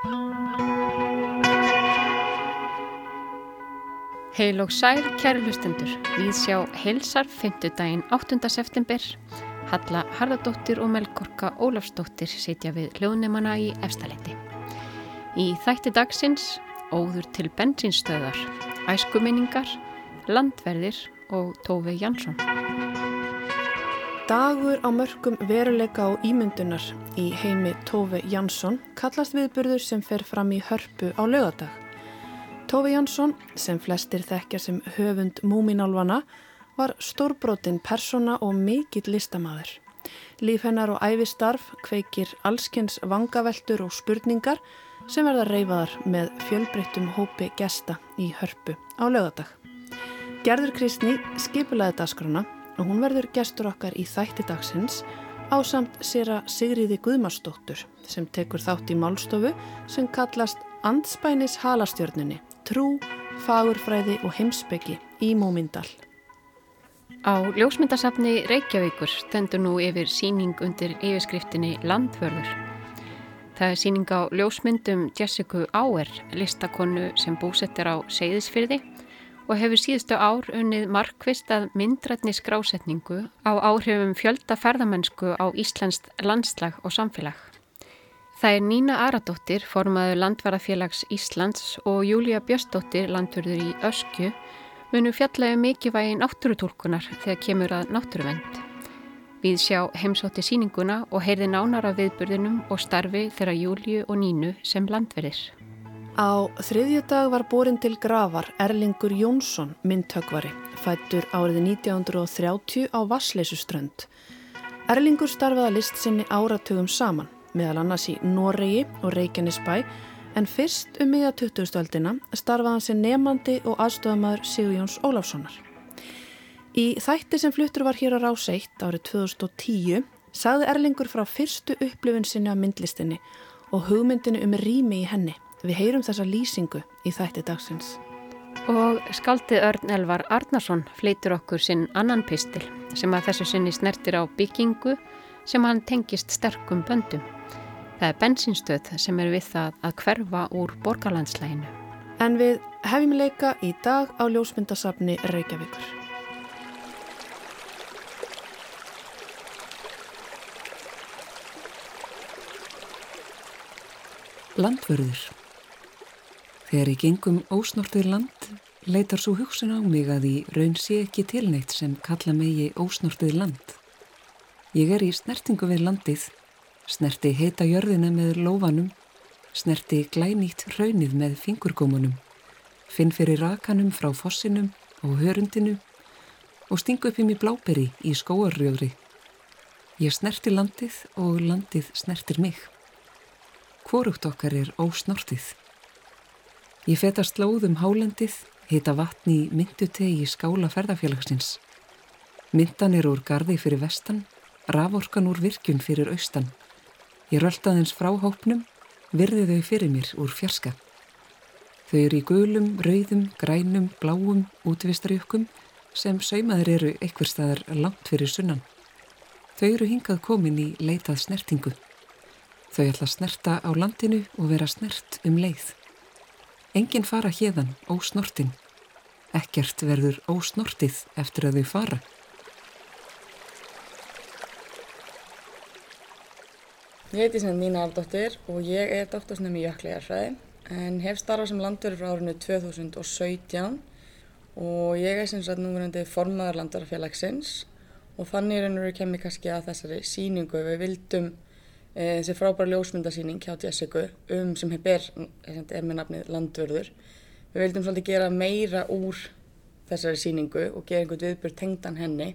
Heil og sæl, kæru hlustendur. Við sjá heilsar 5. daginn 8. september. Halla Harðardóttir og Melgorka Ólafsdóttir sitja við hljóðnumana í efstaletti. Í þætti dagsins óður til bensinstöðar, æskuminningar, landverðir og Tófi Jansson. Dagur á mörgum veruleika og ímyndunar í heimi Tófi Jansson kallast viðburður sem fer fram í hörpu á lögadag. Tófi Jansson, sem flestir þekkja sem höfund múminálvana, var stórbrotin persona og mikill listamæður. Líf hennar og æfistarf kveikir allskens vangaveltur og spurningar sem verða reyfaðar með fjölbreyttum hópi gesta í hörpu á lögadag. Gerður Kristni skipulaði dagskrona og hún verður gestur okkar í þætti dagsins á samt sér að Sigriði Guðmarsdóttur sem tekur þátt í málstofu sem kallast Andspænis halastjörnunni trú, fagurfræði og heimsbyggi í Mómindal. Á ljósmyndasafni Reykjavíkur stendur nú yfir síning undir yfirskriftinni Landvörður. Það er síning á ljósmyndum Jessica Auer, listakonu sem búsettir á Seyðisfyrði og hefur síðustu ár unnið markvist að myndrætni skrásetningu á áhrifum fjölda ferðamennsku á Íslandst landslag og samfélag. Það er Nína Aradóttir, formaður Landvarafélags Íslands og Júlia Björstóttir, landverður í Öskju, munu fjallega um mikið vægi náttúrutúlkunar þegar kemur að náttúruvend. Við sjá heimsótti síninguna og heyrði nánar af viðburðinum og starfi þeirra Júliu og Nínu sem landverðir. Á þriðju dag var borin til gravar Erlingur Jónsson, myndtökvari, fættur árið 1930 á Vassleysuströnd. Erlingur starfaði list sinni áratugum saman meðal annars í Noregi og Reykjanesbæ en fyrst um miða 2000-öldina starfaði hann sem nefandi og aðstofamæður Sigurjóns Ólafssonar. Í þætti sem fluttur var hér á Ráseitt árið 2010 sagði Erlingur frá fyrstu upplifin sinni af myndlistinni og hugmyndinu um rými í henni. Við heyrum þessa lýsingu í þætti dagsins. Og skaldið Örn Elvar Arnarsson fleitur okkur sinn annan pistil sem að þessu sinni snertir á byggingu sem hann tengist sterkum böndum. Það er bensinstöð sem er við það að hverfa úr borgarlandslæginu. En við hefjum leika í dag á ljósmyndasafni Reykjavíkur. Landvörður Þegar ég gengum ósnortið land leitar svo hugsun á mig að ég raun sé ekki tilneitt sem kalla megi ósnortið land. Ég er í snertingu við landið Snerti heita jörðina með lófanum, snerti glænýtt raunið með fingurgómunum, finn fyrir rakanum frá fossinum og hörundinu og stingu upp í mig bláberi í skóarrjóðri. Ég snerti landið og landið snertir mig. Hvorugt okkar er ósnortið. Ég fetast lóðum hálendið, hita vatni í myndutegi í skála ferðarfélagsins. Myndan er úr gardi fyrir vestan, raforkan úr virkun fyrir austan. Ég rölda þeins frá hópnum, virði þau fyrir mér úr fjarska. Þau eru í gulum, rauðum, grænum, bláum, útvistarjökkum sem saumaður eru eitthver staðar langt fyrir sunnan. Þau eru hingað komin í leitað snertingu. Þau ætla að snerta á landinu og vera snert um leið. Engin fara hérðan ósnortin. Ekkert verður ósnortið eftir að þau fara. Ég heiti sem Nína Ardóttir og ég er dóttorsnum í jöklegarfræði en hef starfað sem landverður frá árinu 2017 og ég er sem sagt núverandi formaður landverðarfélagsins og þannig og raun kemur kannski að þessari síningu við vildum þessi frábæra ljósmyndasíning hjá Jessica um sem ber, er með nafnið landverður við vildum svolítið gera meira úr þessari síningu og gera einhvern viðbjörn tengdan henni.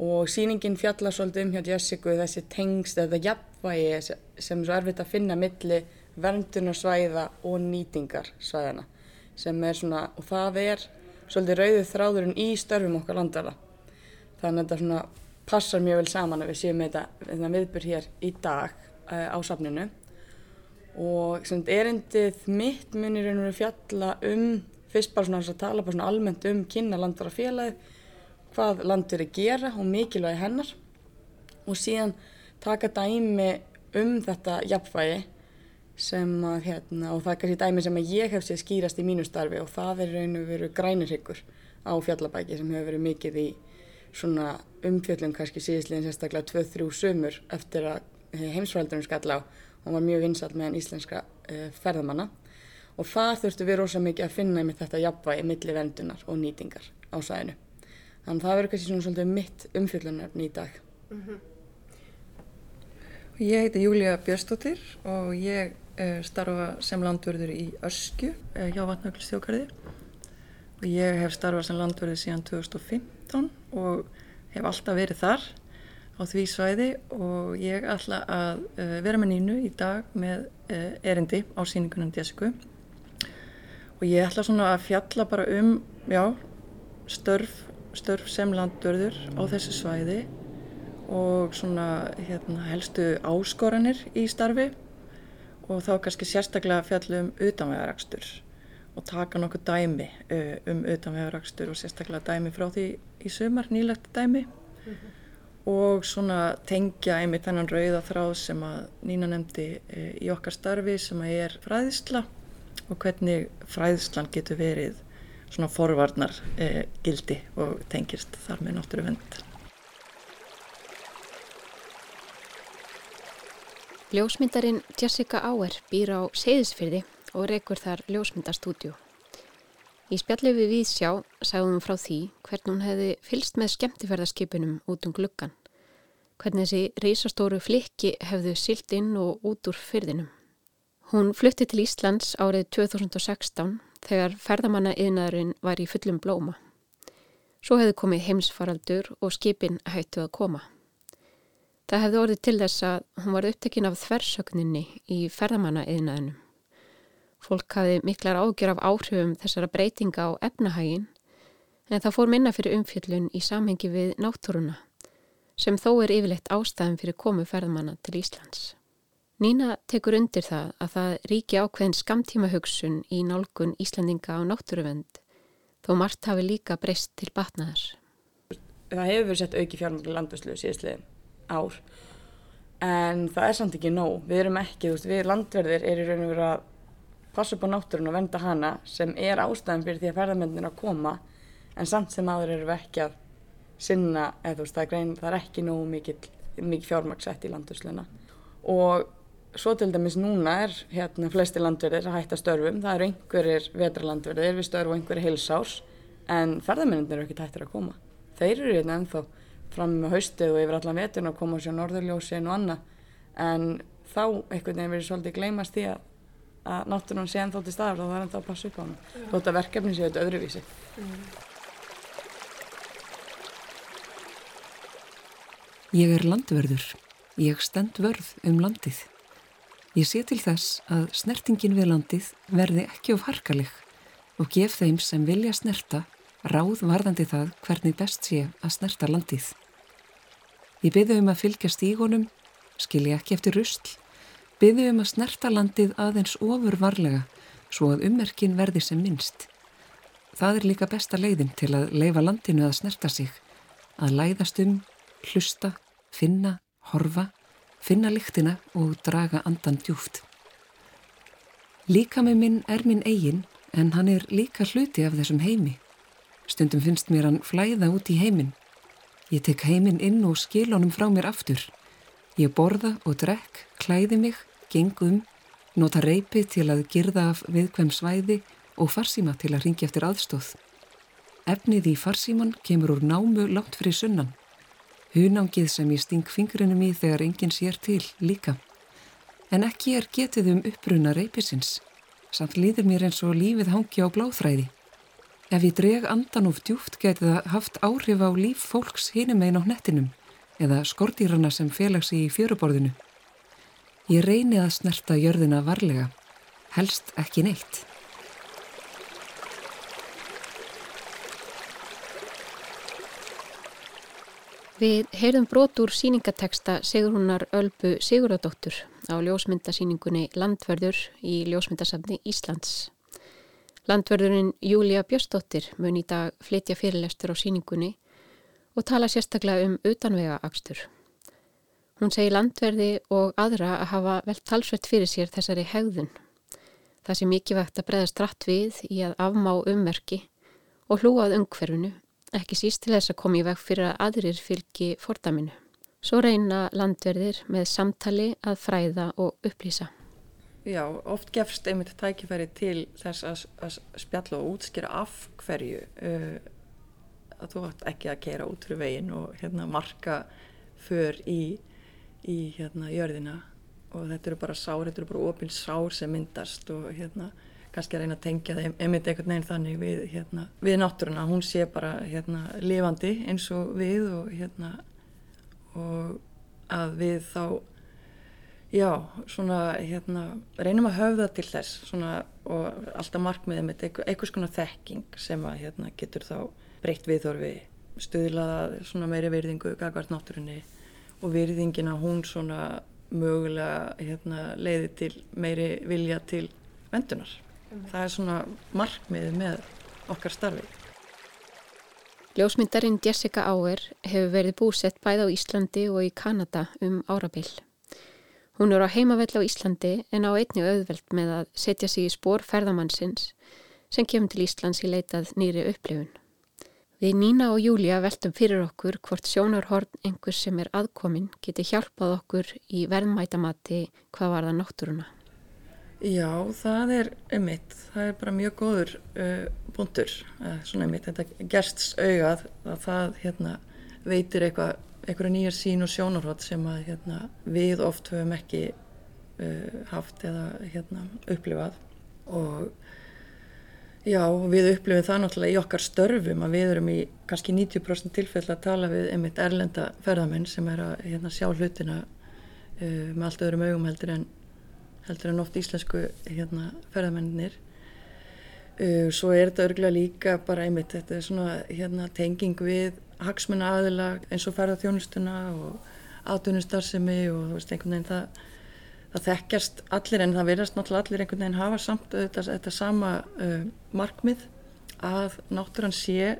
Og síningin fjallar svolítið um hjá Jessica þessi tengst eða jafnvægi sem er svo erfitt að finna milli verndunarsvæða og nýtingarsvæðana sem er svona, og það er svolítið rauðið þráðurinn í störfum okkar landala þannig að þetta svona passar mjög vel saman að við séum með þetta viðbyrg hér í dag uh, á safninu. Og erindið mitt munir einhverju fjalla um fyrst bara svona að tala bara svona almennt um kynna landara félagið hvað landur er gera og mikilvægi hennar. Og síðan taka dæmi um þetta jafnvægi sem að hérna og það er kannski dæmi sem að ég hef séð skýrast í mínu starfi og það er raun og veru grænirhyggur á fjallabæki sem hefur verið mikið í svona umfjöllum kannski síðislegin sérstaklega 2-3 sömur eftir að heimsfældunum skall á og var mjög vinsall meðan íslenska uh, ferðamanna og það þurftu við rosa mikið að finna með þetta jafnvægi milli vendunar og nýtingar á sæðinu. Þannig að það verður kannski svona svolítið mitt umfjöllunarfn í dag. Mm -hmm. Ég heiti Júlia Björnstóttir og ég uh, starfa sem landverður í Öskju uh, hjá Vatnaglistjókarði og ég hef starfað sem landverður síðan 2015 og hef alltaf verið þar á því svæði og ég ætla að uh, vera með nínu í dag með uh, erindi á síningunum Jessica. Og ég ætla svona að fjalla bara um já, störf, störf sem landvörður á þessu svæði og svona hérna, helstu áskoranir í starfi og þá kannski sérstaklega fjalla um utanvægarakstur og taka nokkuð dæmi uh, um utanvægarakstur og sérstaklega dæmi frá því í sumar, nýlegt dæmi. Mm -hmm og svona tengja einmitt þennan rauða þráð sem að Nína nefndi e, í okkar starfi sem að er fræðisla og hvernig fræðislan getur verið svona forvarnar e, gildi og tengist þar með náttúru vend. Ljósmyndarinn Jessica Auer býr á Seyðisfyrði og reykur þar ljósmyndarstúdjú. Í spjallu við Víðsjá sagðum hún frá því hvern hún hefði fylst með skemmtifærðarskipunum út um gluggan. Hvernig þessi reysastóru flikki hefðu silt inn og út úr fyrðinum. Hún flutti til Íslands árið 2016 þegar ferðamanna yðnaðurinn var í fullum blóma. Svo hefði komið heimsfaraldur og skipin hættu að koma. Það hefði orðið til þess að hún var upptekinn af þversögninni í ferðamanna yðnaðunum. Fólk hafi miklar ágjör af áhrifum þessara breytinga á efnahægin en það fór minna fyrir umfjöllun í samhengi við náttúruna sem þó er yfirleitt ástæðum fyrir komu ferðmanna til Íslands. Nína tekur undir það að það ríki ákveðin skamtíma hugsun í nálgun Íslandinga á náttúruvend þó margt hafi líka breyst til batnaðar. Það hefur verið sett auki fjármöglu landvörslu síðastliðin ár en það er samt ekki nóg. Við erum ekki, þú veist, við landverðir erum raun og verið að passa upp á náttúrun og venda hana sem er ástæðan fyrir því að ferðarmyndin að koma en samt sem aður eru við ekki að sinna, eða þú veist, það er, grein, það er ekki nógu mikið, mikið fjármaksett í landursluna og svo til dæmis núna er hérna flesti landverðir að hætta störfum, það eru einhverjir vetralandverðir við störfu og einhverjir heilsás en ferðarmyndin eru ekki tættir að koma. Þeir eru hérna ennþá fram með haustið og yfir allan veturinn að koma á sér norðurljósin og annað. En þá einhvern veginn verið svolítið gleymast því að að náttúrun sé ennþá til staðar og það er ennþá að passa upp á hann þótt að verkefni séu þetta öðruvísi. Mm. Ég er landverður ég stend vörð um landið. Ég sé til þess að snertingin við landið verði ekki of harkalig og gef þeim sem vilja snerta ráð varðandi það hvernig best sé að snerta landið. Ég byrðu um að fylgja stígunum skilja ekki eftir rusl Byðið um að snerta landið aðeins ofur varlega svo að ummerkin verði sem minnst. Það er líka besta leiðin til að leifa landinu að snerta sig, að læðast um, hlusta, finna, horfa, finna lyktina og draga andan djúft. Líka með minn er minn eigin en hann er líka hluti af þessum heimi. Stundum finnst mér hann flæða út í heiminn. Ég tek heiminn inn og skil honum frá mér aftur. Ég borða og drekk, klæði mig gengum, nota reypi til að girða af viðkvæm svæði og farsíma til að ringja eftir aðstóð. Efnið í farsíman kemur úr námu látt fyrir sunnan. Hunangið sem ég sting fingrinum í þegar enginn sér til líka. En ekki er getið um uppbrunna reypisins. Samt líður mér eins og lífið hangi á bláþræði. Ef ég dreg andan of djúft geti það haft áhrif á líf fólks hinum einn á hnettinum eða skordýrana sem félags í fjöruborðinu. Ég reyni að snerta jörðina varlega, helst ekki neitt. Við heyrðum brot úr síningateksta Sigurúnar Ölbu Siguradóttur á ljósmyndasíningunni Landverður í ljósmyndasafni Íslands. Landverðurinn Júlia Björstóttir mun í dag flytja fyrirlestur á síningunni og tala sérstaklega um utanvega akstur. Hún segi landverði og aðra að hafa vel talsvert fyrir sér þessari hegðun. Það sé mikið vegt að breðast rætt við í að afmá ummerki og hlúað umhverfinu, ekki síst til þess að komi í veg fyrir að aðrir fylgi fordaminu. Svo reyna landverðir með samtali að fræða og upplýsa. Já, oft gefst einmitt tækifæri til þess að, að spjalla og útskýra af hverju uh, að þú ætti ekki að keira út fyrir veginn og hérna, marka för í, í hérna, jörðina. Og þetta eru bara sár, þetta eru bara opil sár sem myndast og hérna kannski að reyna að tengja það einmitt einhvern veginn þannig við, hérna, við náttúruna, hún sé bara hérna lifandi eins og við og hérna og að við þá já, svona hérna reynum að höfða til þess svona og alltaf markmiðið með eitthvað svona þekking sem að hérna getur þá breytt viðþorfi, stuðlaða svona meiri virðingu, gagvart náttúrunni og virðingina hún svona mögulega hérna, leiði til meiri vilja til vendunar. Mm. Það er svona markmiðið með okkar starfi. Ljósmyndarinn Jessica Auer hefur verið búsett bæð á Íslandi og í Kanada um árabill. Hún er á heimavell á Íslandi en á einni auðveld með að setja sig í spór ferðamannsins sem kemur til Íslands í leitað nýri upplifun. Við Nína og Júlia veltum fyrir okkur hvort sjónarhorn einhvers sem er aðkomin geti hjálpað okkur í verðmætamati hvað var það náttúruna. Já, það er einmitt, það er bara mjög góður uh, búndur, uh, svona einmitt, þetta gersts augað að það hérna, veitir eitthvað, einhverja nýjar sín og sjónarhort sem að hérna, við oft höfum ekki uh, haft eða hérna, upplifað og Já, við upplifum það náttúrulega í okkar störfum að við erum í kannski 90% tilfell að tala við einmitt erlenda ferðamenn sem er að hérna, sjá hlutina uh, með allt öðrum augum heldur en, heldur en oft íslensku hérna, ferðamennir. Uh, svo er þetta örgulega líka bara einmitt þetta er svona hérna, tenging við hagsmunna aðila eins og ferðarþjónustuna og aðdunistarðsemi og þú veist einhvern veginn það það þekkjast allir en það verðast náttúrulega allir einhvern veginn hafa samt þetta, þetta sama uh, markmið að náttúrann sé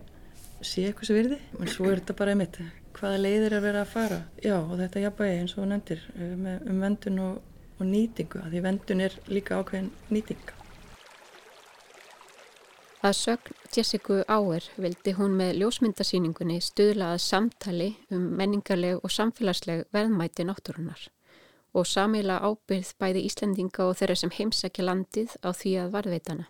sé eitthvað sem virði, en svo er þetta bara einmitt hvaða leiðir er verið að fara? Já og þetta jafnvægi eins og nefndir um, um vendun og, og nýtingu því vendun er líka ákveðin nýting. Að sögn Jessica Auer vildi hún með ljósmyndasýningunni stuðlaða samtali um menningarleg og samfélagsleg verðmæti náttúrunar og samila ábyrð bæði Íslendinga og þeirra sem heimsækja landið á því að varðveitana.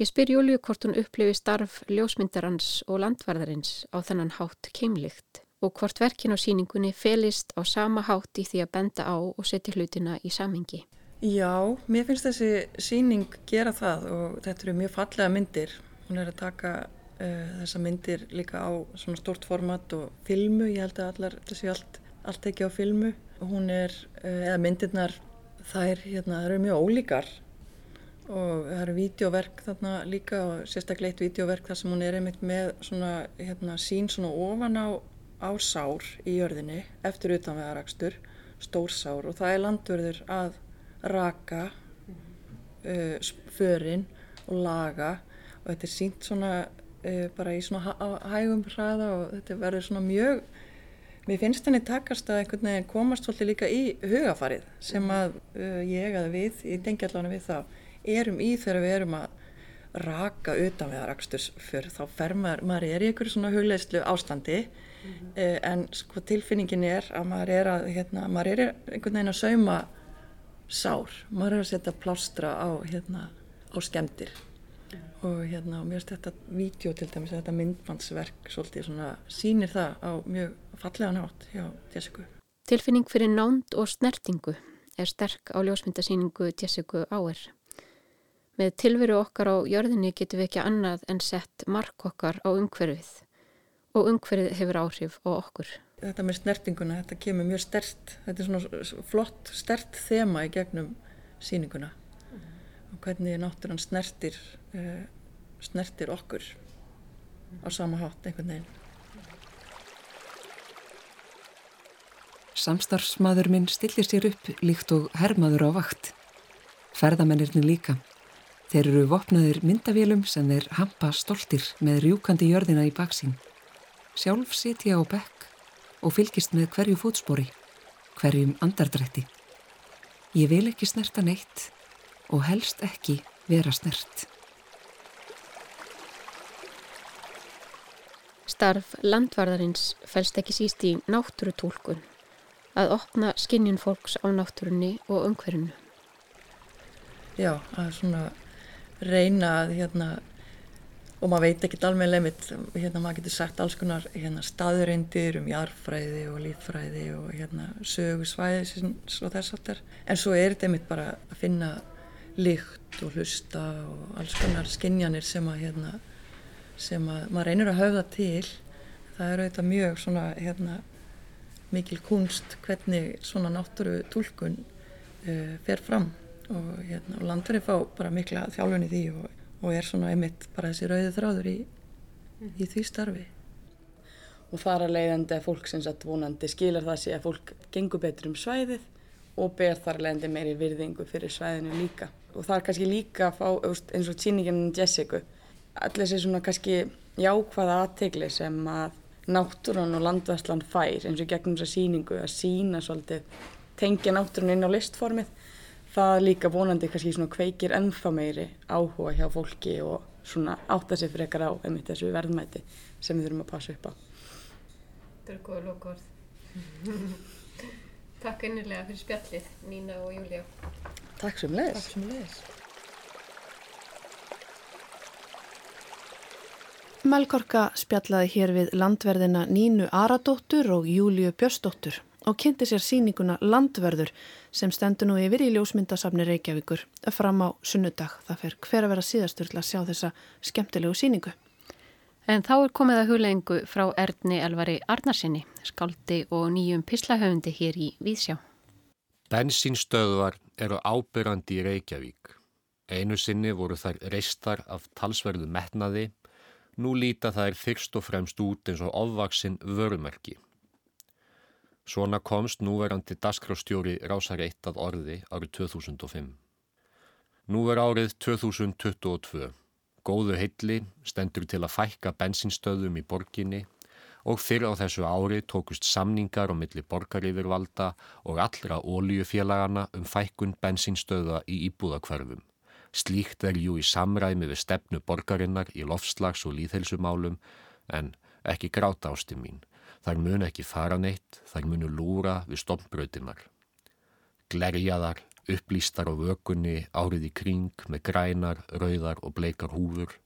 Ég spyr Júliu hvort hún upplifi starf ljósmyndarans og landvarðarins á þennan hátt keimlikt og hvort verkin á síningunni felist á sama hátt í því að benda á og setja hlutina í samingi. Já, mér finnst þessi síning gera það og þetta eru mjög fallega myndir. Hún er að taka uh, þessa myndir líka á svona stort format og filmu, ég held að allar, þessi allt, allt ekki á filmu hún er, eh, eða myndirnar þær, hérna, þær eru mjög ólíkar. Og það eru vídeoverk þarna líka og sérstaklega eitt vídeoverk þar sem hún er einmitt með svona, hérna, sín svona ofan á, á sár í jörðinni eftir utanveðarakstur, stór sár. Og það er landverður að raka uh, förin og laga. Og þetta er sínt svona uh, bara í svona hægum hraða og þetta verður svona mjög Mér finnst henni takast að einhvern veginn komast svolítið líka í hugafarið sem að uh, ég eða við, tengi allavega við það, erum í þegar við erum að raka utan við að raksturs fyrir þá fer maður, maður er í einhverju svona hugleislu ástandi mm -hmm. uh, en sko tilfinningin er að maður er að, hérna, maður er einhvern veginn að sauma sár, maður er að setja plástra á, hérna, á skemdir og hérna og mér finnst þetta vídeo til dæmis þetta myndmannsverk svolítið svona sýnir það á mjög fallega nátt hjá Jessica. Tilfinning fyrir nánd og snertingu er sterk á ljósmyndasýningu Jessica Auer. Með tilveru okkar á jörðinni getum við ekki annað en sett mark okkar á umhverfið og umhverfið hefur áhrif á okkur. Þetta með snertinguna, þetta kemur mjög stert þetta er svona flott stert þema í gegnum sýninguna. Og hvernig náttúrann snertir, uh, snertir okkur á sama hátt einhvern veginn. Samstarfsmaður minn stillir sér upp líkt og hermaður á vakt. Ferðamennirni líka. Þeir eru vopnaðir myndavélum sem þeir hampa stoltir með rjúkandi jörðina í baksín. Sjálf sitja á bekk og fylgist með hverju fótspori, hverjum andardrætti. Ég vil ekki snerta neitt og helst ekki vera snert. Starf landvarðarins fælst ekki síst í náttúrutólkun, að opna skinnjun fólks á náttúrunni og umhverjunu. Já, að svona reyna að hérna, og maður veit ekki alveg mitt, hérna maður getur sagt alls konar hérna, staðurindir um jarfræði og líffræði og hérna sögusvæði og þess aftar. En svo er þetta mitt bara að finna lykt og hlusta og alls konar skinjanir sem að hérna sem að maður reynir að höfða til. Það eru auðvitað mjög svona hérna mikil kunst hvernig svona náttúru tólkun uh, fer fram og, hérna, og landverði fá bara mikla þjálfun í því og og er svona einmitt bara þessi rauði þráður í, í því starfi. Og þar að leiðandi að fólk sem satt vonandi skilar það sé að fólk gengur betur um svæðið og ber þar leiðandi meiri virðingu fyrir svæðinu líka. Og það er kannski líka að fá eins og tíningin Jessica, allir þessi svona kannski jákvæða aðtegli sem að náttúrun og landværslan fær eins og gegnum þessa síningu að sína svolítið, tengja náttúrun inn á listformið það líka vonandi kannski svona kveikir ennþá meiri áhuga hjá fólki og svona átta sig frekar á einmitt þessu verðmæti sem við þurfum að passa upp á. Þetta er góða lókord. Takk einnilega fyrir spjallið, Nína og Júlia. Takk sem leiðis. Takk sem leiðis. Melkorka spjallaði hér við landverðina Nínu Aradóttur og Júliu Björsdóttur og kynnti sér síninguna Landverður sem stendur nú yfir í ljósmyndasafni Reykjavíkur fram á sunnudag. Það fer hver að vera síðastur til að sjá þessa skemmtilegu síningu. En þá er komið að huglengu frá Erni Elvari Arnarsinni, skaldi og nýjum pislahöfundi hér í Víðsjá. Bensinstöðuar eru ábyrrandi í Reykjavík. Einu sinni voru þær reistar af talsverðu metnaði, nú líta þær fyrst og fremst út eins og ofvaksinn vörumerki. Svona komst núverandi dasgrástjóri rásar eitt að orði árið 2005. Nú er árið 2022. Góðu heilli stendur til að fækka bensinstöðum í borginni og fyrir á þessu ári tókust samningar á milli borgarífirvalda og allra óljufélagana um fækkun bensinstöða í íbúðakvarfum. Slíkt er jú í samræmi við stefnu borgarinnar í lofslags og líðhelsumálum en ekki gráta ásti mín. Þær mun ekki fara neitt, þær munu lúra við stoppbröðinnar. Glerjaðar, upplýstar á vökunni, árið í kring með grænar, rauðar og bleikar húfur.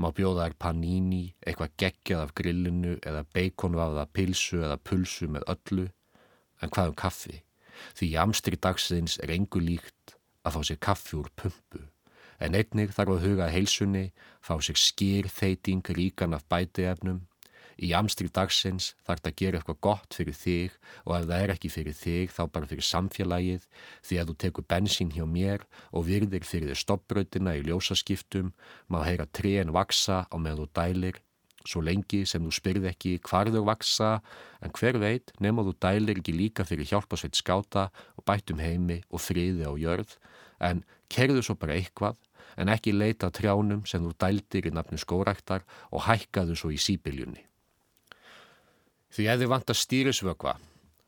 Má bjóða þær panini, eitthvað geggjað af grillinu eða beikonvaða pilsu eða pulsu með öllu. En hvað um kaffi? Því jamstri dagsins er engu líkt að fá sér kaffi úr pumpu. En einnig þarf að huga heilsunni, fá sér skýr þeiting ríkan af bætiefnum Í amstri dagsins þarf þetta að gera eitthvað gott fyrir þig og ef það er ekki fyrir þig þá bara fyrir samfélagið því að þú tekur bensín hjá mér og virðir fyrir þér stoppbröðina í ljósaskiptum, má heyra trén vaksa á með þú dælir, svo lengi sem þú spyrð ekki hvar þau vaksa en hver veit nema þú dælir ekki líka fyrir hjálpasveit skáta og bætum heimi og friði á jörð en kerðu svo bara eitthvað en ekki leita trjánum sem þú dældir í nafnu skóraktar og hækkaðu svo í sípiljunni. Því ef þið vantar stýrisvögva,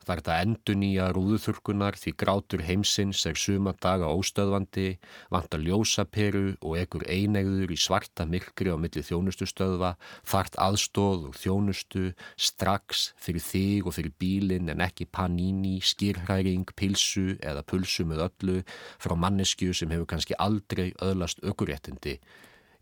þar þetta endur nýja rúðuþurkunar því grátur heimsins er suma daga óstöðvandi, vantar ljósaperu og ekkur einegður í svarta myrkri á milli þjónustustöðva, þart aðstóð og þjónustu, strax fyrir þig og fyrir bílinn en ekki paníni, skýrhæring, pilsu eða pulsu með öllu frá mannesku sem hefur kannski aldrei öðlast ökuréttindi.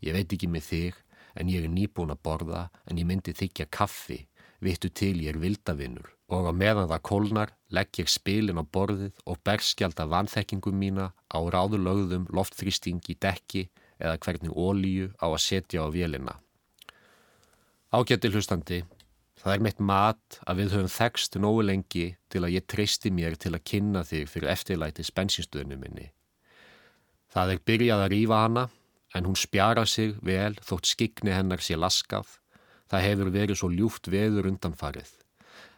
Ég veit ekki með þig en ég er nýbúin að borða en ég myndi þykja kaffi vittu til ég er vildavinnur og á meðan það kólnar legg ég spilin á borðið og berskjálta vanþekkingum mína á ráðulögðum loftþrýstingi dekki eða hvernig ólíu á að setja á vélina. Ágætti hlustandi, það er mitt mat að við höfum þekst nógu lengi til að ég treysti mér til að kynna þig fyrir eftirlæti spensinstöðinu minni. Það er byrjað að rýfa hana en hún spjara sig vel þótt skikni hennar sé laskað Það hefur verið svo ljúft veður undanfarið.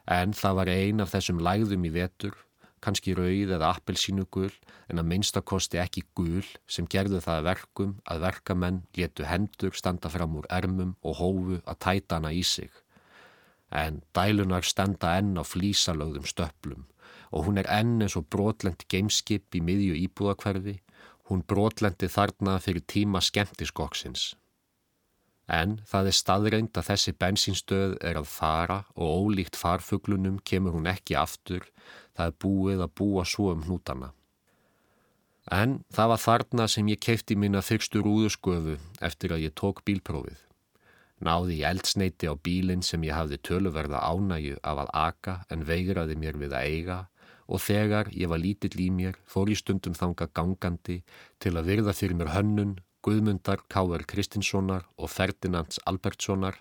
En það var ein af þessum lægðum í vetur, kannski rauð eða appelsínugul, en að minnstakosti ekki gul sem gerðu það verkum að verkamenn letu hendur standa fram úr ermum og hófu að tæta hana í sig. en dælunar stenda enn á flísalögðum stöplum og hún er enn eins og brotlend gameskip í miðju íbúðakverfi, hún brotlendi þarna fyrir tíma skemmtiskokksins. En það er staðreind að þessi bensinstöð er að fara og ólíkt farfuglunum kemur hún ekki aftur, það er búið að búa svo um hnútana. En það var þarna sem ég keipti mína fyrstu rúðusgöfu eftir að ég tók bílprófið. Náði ég eldsneiti á bílinn sem ég hafði töluverða ánægu af að aka en veiraði mér við að eiga og þegar ég var lítill í mér fór ég stundum þanga gangandi til að virða fyrir mér hönnun, Guðmundar K.R. Kristinssonar og Ferdinands Albertssonar,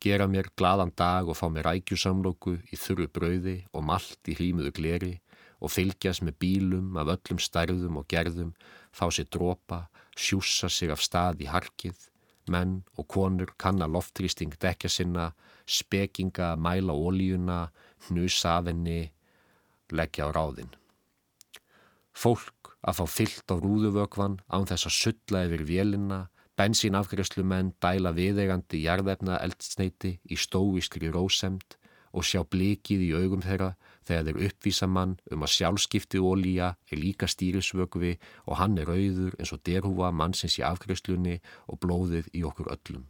gera mér gladan dag og fá mér rækjusamlóku í þurru brauði og malt í hrímuðu gleri og fylgjast með bílum af öllum stærðum og gerðum, fá sér dropa, sjúsa sig af stað í harkið menn og konur kanna loftrýsting dekja sinna, spekinga, mæla ólíuna, hnusa af henni, leggja á ráðin. Fólk að fá fyllt á rúðuvökvan án þess að sulla yfir vélina, bensínafgjörslumenn dæla viðegandi jarðefna eldsneiti í stóískri rósemt og sjá blikið í augum þeirra þegar þeir uppvísa mann um að sjálfskipti ólíja er líka stýrisvögvi og hann er auður eins og derhúa mannsins í afgriðslunni og blóðið í okkur öllum.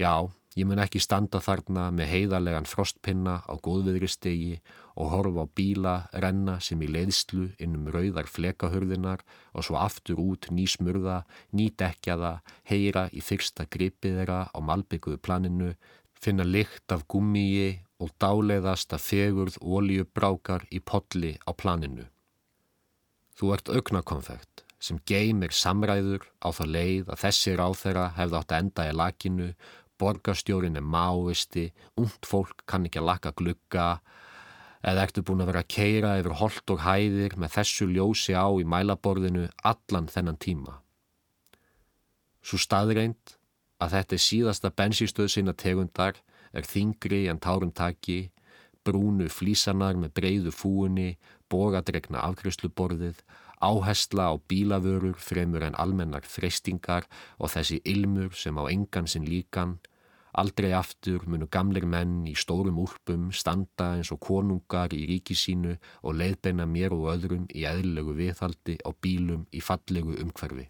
Já, ég mun ekki standa þarna með heiðarlegan frostpinna á góðviðristegi og horfa á bíla, renna sem í leiðslu innum rauðar flekahörðinar og svo aftur út ný smurða, ný dekjaða, heyra í fyrsta gripið þeirra á malbygguðu planinu, finna lykt af gummíi og dáleiðast að fegurð oljubrákar í podli á planinu. Þú ert augnakonfekt sem geymir samræður á það leið að þessi ráþeira hefði átt að enda í lakinu, borgarstjórin er máisti, und fólk kann ekki að laka glugga, eða ertu búin að vera að keira yfir holt og hæðir með þessu ljósi á í mælaborðinu allan þennan tíma. Svo staðreint að þetta er síðasta bensístöð sinna tegundar er þingri en tárum taki, brúnu flísanar með breyðu fúinni, bogadregna afgrysluborðið, áhersla á bílavörur fremur en almennar freystingar og þessi ilmur sem á engan sinn líkan, Aldrei aftur munu gamleir menn í stórum úrpum standa eins og konungar í ríki sínu og leiðbeina mér og öðrum í eðlilegu viðhaldi á bílum í fallegu umhverfi.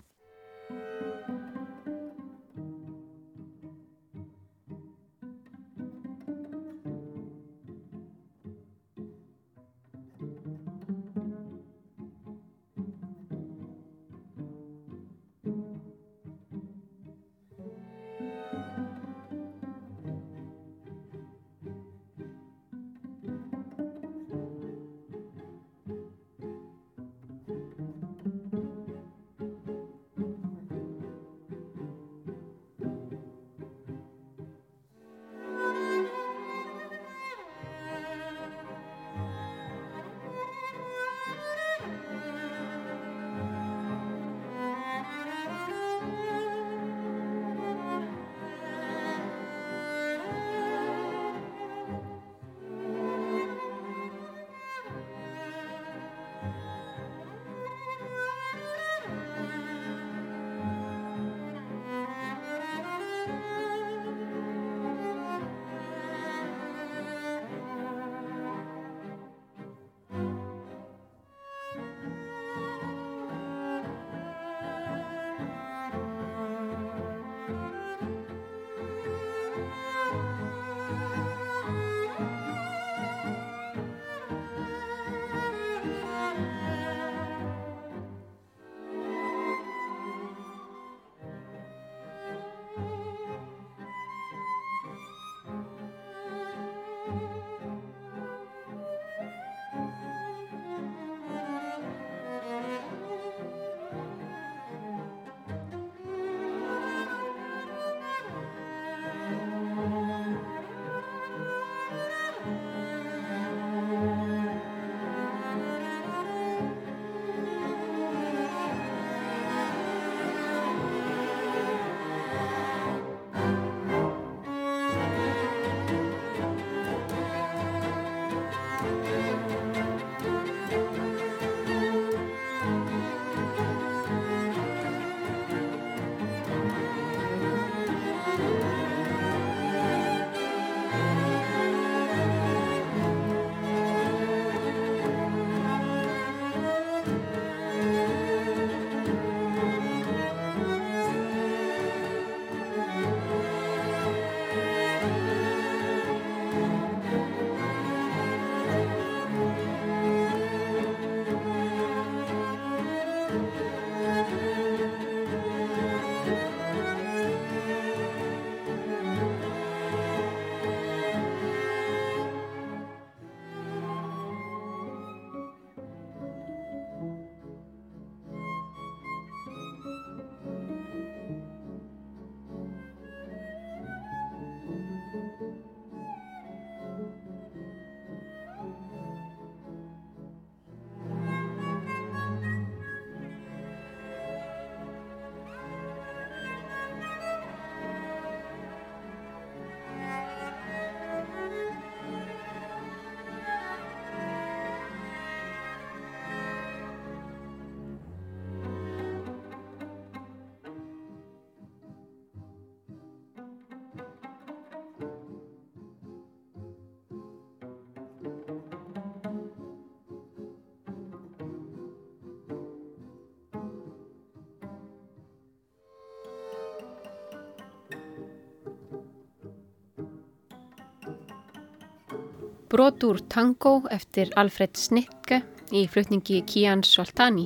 Brot úr tango eftir Alfred Snikke í flutningi Kian Soltani.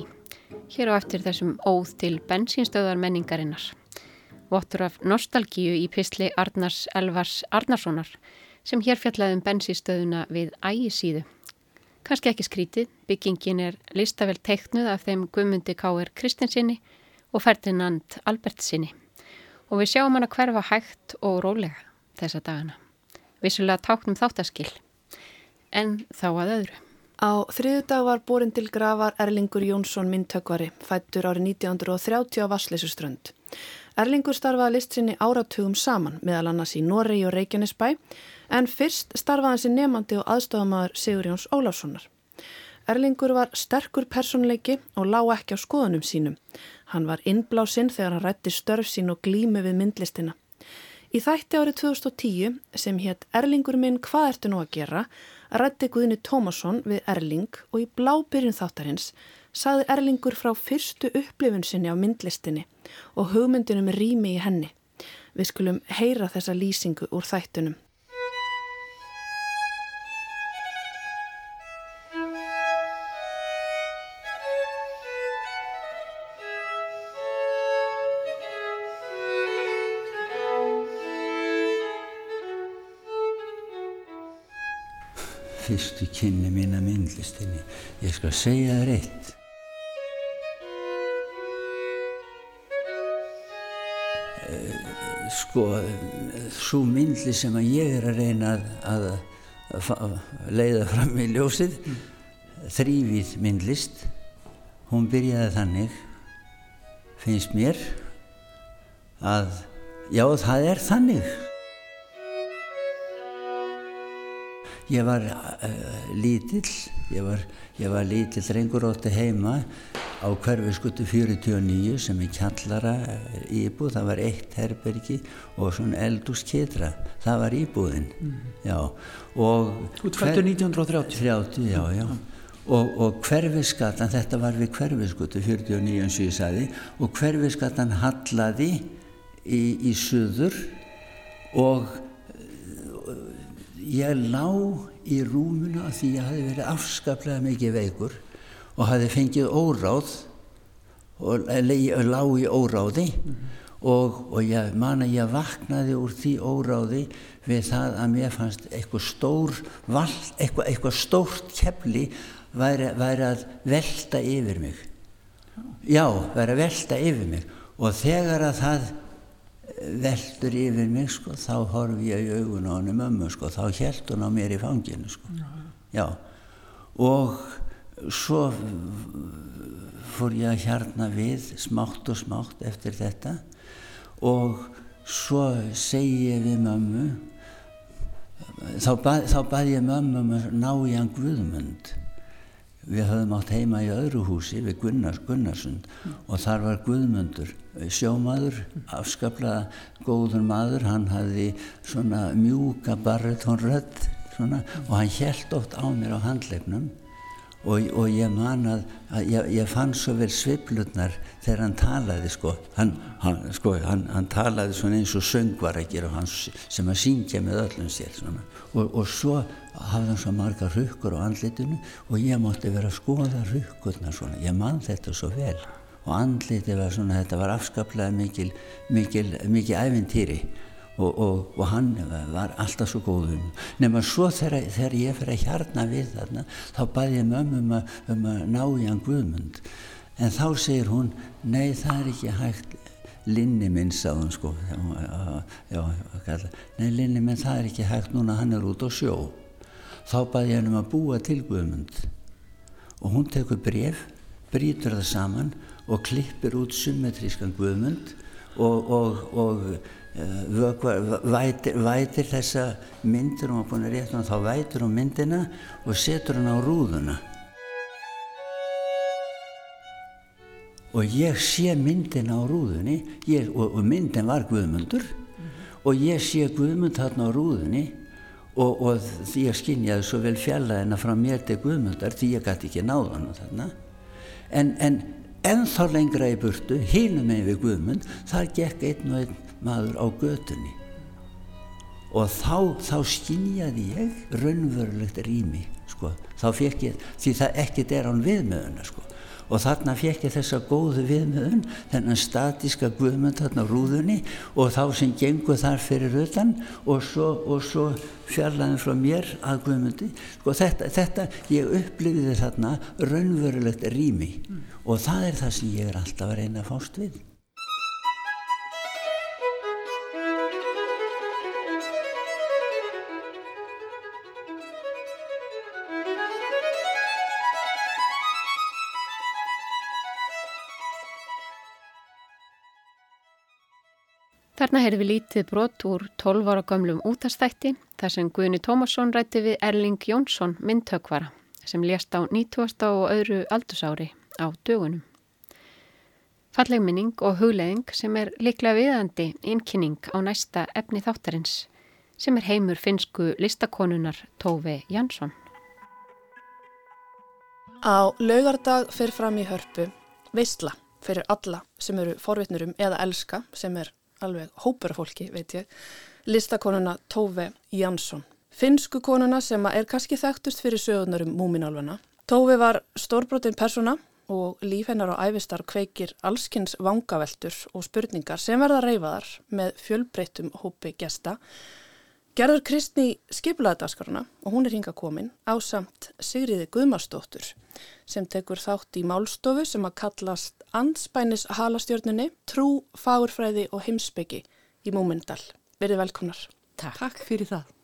Hér á eftir þessum óð til bensínstöðar menningarinnar. Vottur af nostalgíu í pisli Arnars Elvars Arnarssonar sem hér fjallaði um bensínstöðuna við ægisíðu. Kanski ekki skrítið, byggingin er listavel teiknuð af þeim Guðmundi K.R. Kristinsinni og Ferdinand Albertsinni og við sjáum hann að hverfa hægt og rólega þessa dagana. Vissulega táknum þáttaskil, en þá að öðru. Á þriðu dag var borin til gravar Erlingur Jónsson myndtökvari, fættur árið 1930 á Vassleisuströnd. Erlingur starfaði listsinni áratugum saman, meðal annars í Noregi og Reykjanesbæ, en fyrst starfaði hans í nefandi og aðstofamæður Sigur Jóns Óláfssonar. Erlingur var sterkur personleiki og lág ekki á skoðunum sínum. Hann var innblásinn þegar hann rætti störf sín og glími við myndlistina. Í þætti árið 2010 sem hétt Erlingur minn hvað ertu nú að gera rætti Guðni Tómasson við Erling og í blábyrjun þáttarins saði Erlingur frá fyrstu upplifun sinni á myndlistinni og hugmyndunum rými í henni. Við skulum heyra þessa lýsingu úr þættunum. Fyrstu kynni mín að myndlistinni. Ég skal segja það reitt. Sko, svo myndli sem að ég er að reyna að, að leiða fram í ljósið, þrývið myndlist, hún byrjaði þannig, finnst mér, að já það er þannig. Ég var uh, lítill, ég var, var lítill drengur átti heima á hverfiskutu 49 sem er kjallara íbúð, það var eitt herbergi og svona eldúsketra, það var íbúðinn, mm. já. Þú fættu 1930? 30, já, já. Og, og hverfiskatan, þetta var við hverfiskutu 49 eins og ég sagði, og hverfiskatan hallaði í, í suður og ég lá í rúmuna því ég hafi verið afskaplega mikið veikur og hafi fengið óráð og lá í óráði mm -hmm. og, og ég man að ég vaknaði úr því óráði við það að mér fannst eitthvað stór vall, eitthvað, eitthvað stórt kefli væri, væri að velta yfir mig já, væri að velta yfir mig og þegar að það veldur yfir mig sko, þá horf ég í augun á henni mömmu sko, þá held hún á mér í fanginu sko. Já, og svo fór ég að hjarna við smátt og smátt eftir þetta. Og svo segi ég við mömmu, þá bað, þá bað ég mömmu um að ná í hann Guðmund. Við höfum átt heima í öðru húsi við Gunnars Gunnarsund og þar var Guðmundur, sjómaður, afskaplega góður maður, hann hafði svona mjúka barretónrödd og hann held oft á mér á handleifnum og, og ég man að, að ég, ég fann svo vel sviplunar þegar hann talaði sko, hann, hann, sko, hann, hann talaði svona eins og söngvar að gera sem að syngja með öllum sér svona. Og, og svo hafði hann svo marga rukkur á andlitinu og ég mátti vera að skoða rukkurna svona, ég man þetta svo vel og andliti var svona, þetta var afskaplega mikil, mikil, mikil æfintýri og, og, og hann var alltaf svo góðum nema svo þegar, þegar ég fyrir að hjarna við þarna þá bæði ég mömmu um, um að ná í hann Guðmund. En þá segir hún nei það er ekki hægt. Linni minn sáðum sko. Já, já, nei Linni minn það er ekki hægt núna hann er út á sjó. Þá bæði ég hann um að búa til Guðmund. Og hún tekur bref brítur það saman og klippir út symmetrískan Guðmund og, og, og Eh, vökvar, vætir, vætir þessa myndir og rétta hann þá vætir hún myndina og setur hann á rúðuna. Og ég sé myndina á rúðunni ég, og, og myndin var Guðmundur mm og ég sé Guðmund þarna á rúðunni og, og ég skinjaði svo vel fjallaðina frá mér til Guðmundar því ég gæti ekki náða hann þarna. En, en ennþá lengra í burtu hínum með við Guðmund þar gekk einn og einn maður á götunni og þá, þá skynjaði ég raunverulegt rými sko. þá fekk ég, því það ekkert er án viðmöðuna sko. Og þarna fekk ég þessa góðu viðmöðun þennan statíska guðmönd þarna rúðunni og þá sem gengur þar fyrir utan og svo, og svo fjarlæðin frá mér að guðmöndi sko, þetta, þetta, ég upplifiði þarna raunverulegt rými. Mm. og það er það sem ég er alltaf að reyna að fást við Þarna heyrði við lítið brot úr 12 ára gömlum útastætti þar sem Guðni Tómasson rætti við Erling Jónsson myndtökvara sem lést á 90. og öðru aldursári á dögunum. Falleg minning og hugleðing sem er liklega viðandi innkynning á næsta efni þáttarins sem er heimur finsku listakonunar Tófi Jansson. Á laugardag fyrir fram í hörpu veistla fyrir alla sem eru forvitnurum eða elska sem er alveg hópur af fólki, veit ég, listakonuna Tófi Jansson. Finsku konuna sem er kannski þekktust fyrir sögurnar um múminálfana. Tófi var stórbrotin persona og líf hennar á æfistar kveikir allskynns vangaveltur og spurningar sem verða reyfaðar með fjölbreyttum hópi gesta Gerður Kristni skiplaði daskaruna og hún er hinga komin á samt Sigriði Guðmarsdóttur sem tekur þátt í málstofu sem að kallast Andspænis halastjörnunni, trú, fagurfræði og heimsbyggi í Múmyndal. Verið velkomnar. Takk. Takk fyrir það.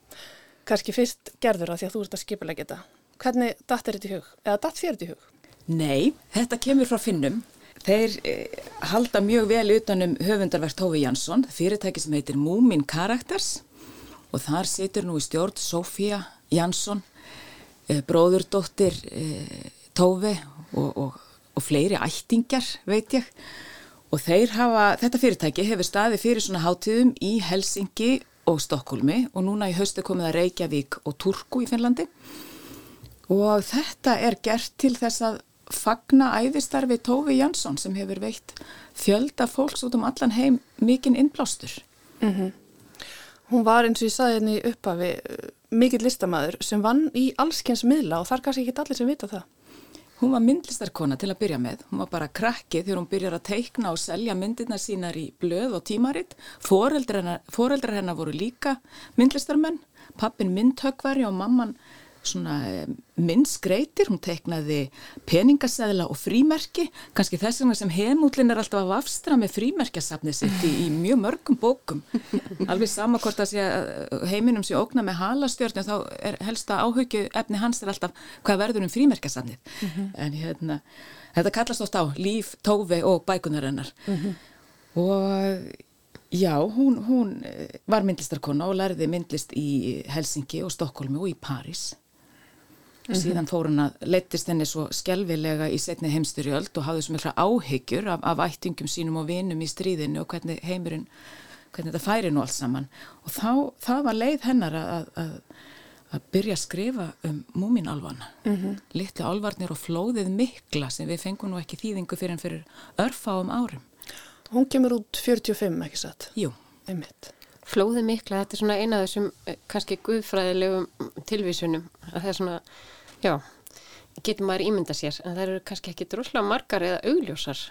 Kanski fyrst gerður að því að þú ert að skipilega geta. Hvernig datt er þetta í hug? Eða datt þér þetta í hug? Nei, þetta kemur frá finnum. Þeir eh, halda mjög vel utanum höfundarverk Tófi Jansson, fyrirtæki sem heitir Múmin Karakters og þar situr nú í stjórn Sofía Jansson, eh, bróðurdóttir eh, Tófi og, og, og fleiri ættingjar veit ég og hafa, þetta fyrirtæki hefur staði fyrir svona hátíðum í Helsingi og Stokkólmi og núna í haustu komið að Reykjavík og Turku í Finnlandi og þetta er gert til þess að fagna æfistarfi Tófi Jansson sem hefur veitt fjölda fólks út um allan heim mikinn innblástur. Mhm. Mm Hún var eins og ég saði henni hérna uppafi mikill listamæður sem vann í allskens miðla og þar kannski ekki allir sem vita það. Hún var myndlistarkona til að byrja með. Hún var bara krakkið þegar hún byrjar að teikna og selja myndirna sínar í blöð og tímaritt. Fóreldrar hennar, hennar voru líka myndlistarmenn. Pappin myndhögvari og mamman eh, minnskreitir, hún teiknaði peningasæðla og frímerki, kannski þess vegna sem heimúlin er alltaf að afstra með frímerkjasafnið sitt í, í mjög mörgum bókum. Alveg sama hvort að sé, eh, heiminum sé ógna með halastjörnum þá er helsta áhugju efni hans er alltaf hvað verður um frímerkjasafnið. Mm -hmm. En hérna, þetta kallast oft á líf, tófi og bækunarinnar. Mm -hmm. Og Já, hún, hún eh, var myndlistarkonna og lærði myndlist í Helsingi og Stokkólmi og í París. -hmm. síðan fór hann að leittist henni svo skjálfilega í setni heimstyrjöld og hafði svo mikla áhyggjur af, af ættingum sínum og vinum í stríðinu og hvernig heimurinn, hvernig þetta færi nú alls saman og þá, það var leið hennar að, að, að byrja að skrifa um múminálvana mm -hmm. litlu álvarnir og flóðið mikla sem við fengum nú ekki þýðingu fyrir en fyrir örfáum árum Hún kemur út 45, ekki satt? Jú Einmitt. Flóðið mikla, þetta er svona eina af þessum eh, kannski guðfræðilegum tilvísunum að það er svona Já, getur maður ímynda sér en það eru kannski ekki droslega margar eða augljósar.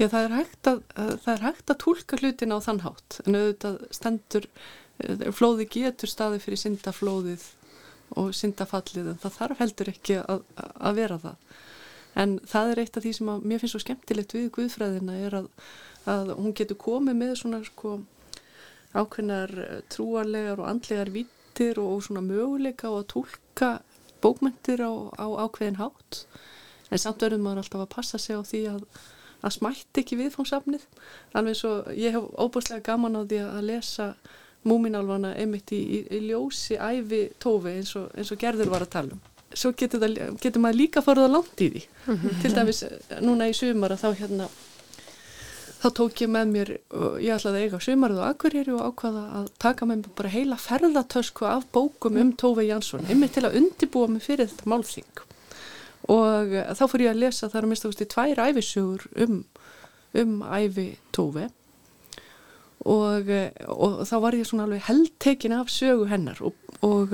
Já, það er hægt að, er hægt að tólka hlutin á þann hátt en auðvitað stendur, eh, flóði getur staði fyrir syndaflóðið og syndafallið en það þarf heldur ekki að, að vera það. En það er eitt af því sem að mér finnst svo skemmtilegt við Guðfræðina er að, að hún getur komið með svona sko ákveðnar trúarlegar og andlegar vittir og svona möguleika og að tólka bókmyndir á, á ákveðin hátt. En samt verður maður alltaf að passa sig á því að, að smætti ekki viðfóngsafnið alveg eins og ég hef óbúslega gaman á því að lesa múminálfana einmitt í, í, í ljósi æfi tófi eins og, eins og gerður var að tala um. Svo getur, það, getur maður líka farið á langt í því. Til dæmis núna í sumar að þá hérna þá tók ég með mér, ég ætlaði að eiga sumarið og akkurýri og ákvaða að taka með mér bara heila ferðartösku af bókum um Tófi Jansson, einmitt til að undibúa mig fyrir þetta málþing. Og eh, þá fór ég að lesa þar að mista í tvær æfisugur um, um æfi Tófi og, og þá var ég svona alveg heldtekin af sögu hennar og, og,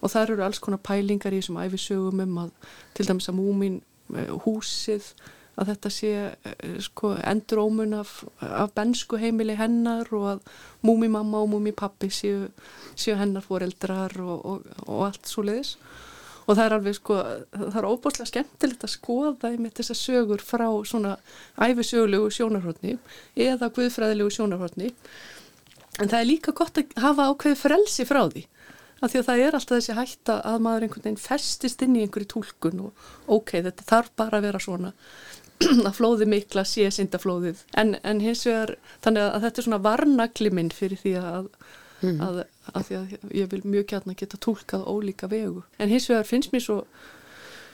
og þar eru alls konar pælingar í þessum æfisögum um að til dæmis að múmin eh, húsið að þetta sé eh, sko, endur ómun af, af bensku heimili hennar og að múmi mamma og múmi pappi séu, séu hennar foreldrar og, og allt svo leiðis og það er alveg sko, það er óbúslega skemmtilegt að skoða með þessar sögur frá svona æfisögulegu sjónarhóttni eða guðfræðilegu sjónarhóttni en það er líka gott að hafa ákveði frelsi frá því af því að það er alltaf þessi hætta að maður einhvern veginn festist inn í einhverju tólkun og ok, þetta þarf bara að vera svona að flóði mikla sé syndaflóðið en, en hins vegar, þannig að þetta er svona varnagli minn fyrir því að mm. að, að því að ég vil mjög gætna geta tólkað ólíka vegu. En hins vegar finnst mér svo,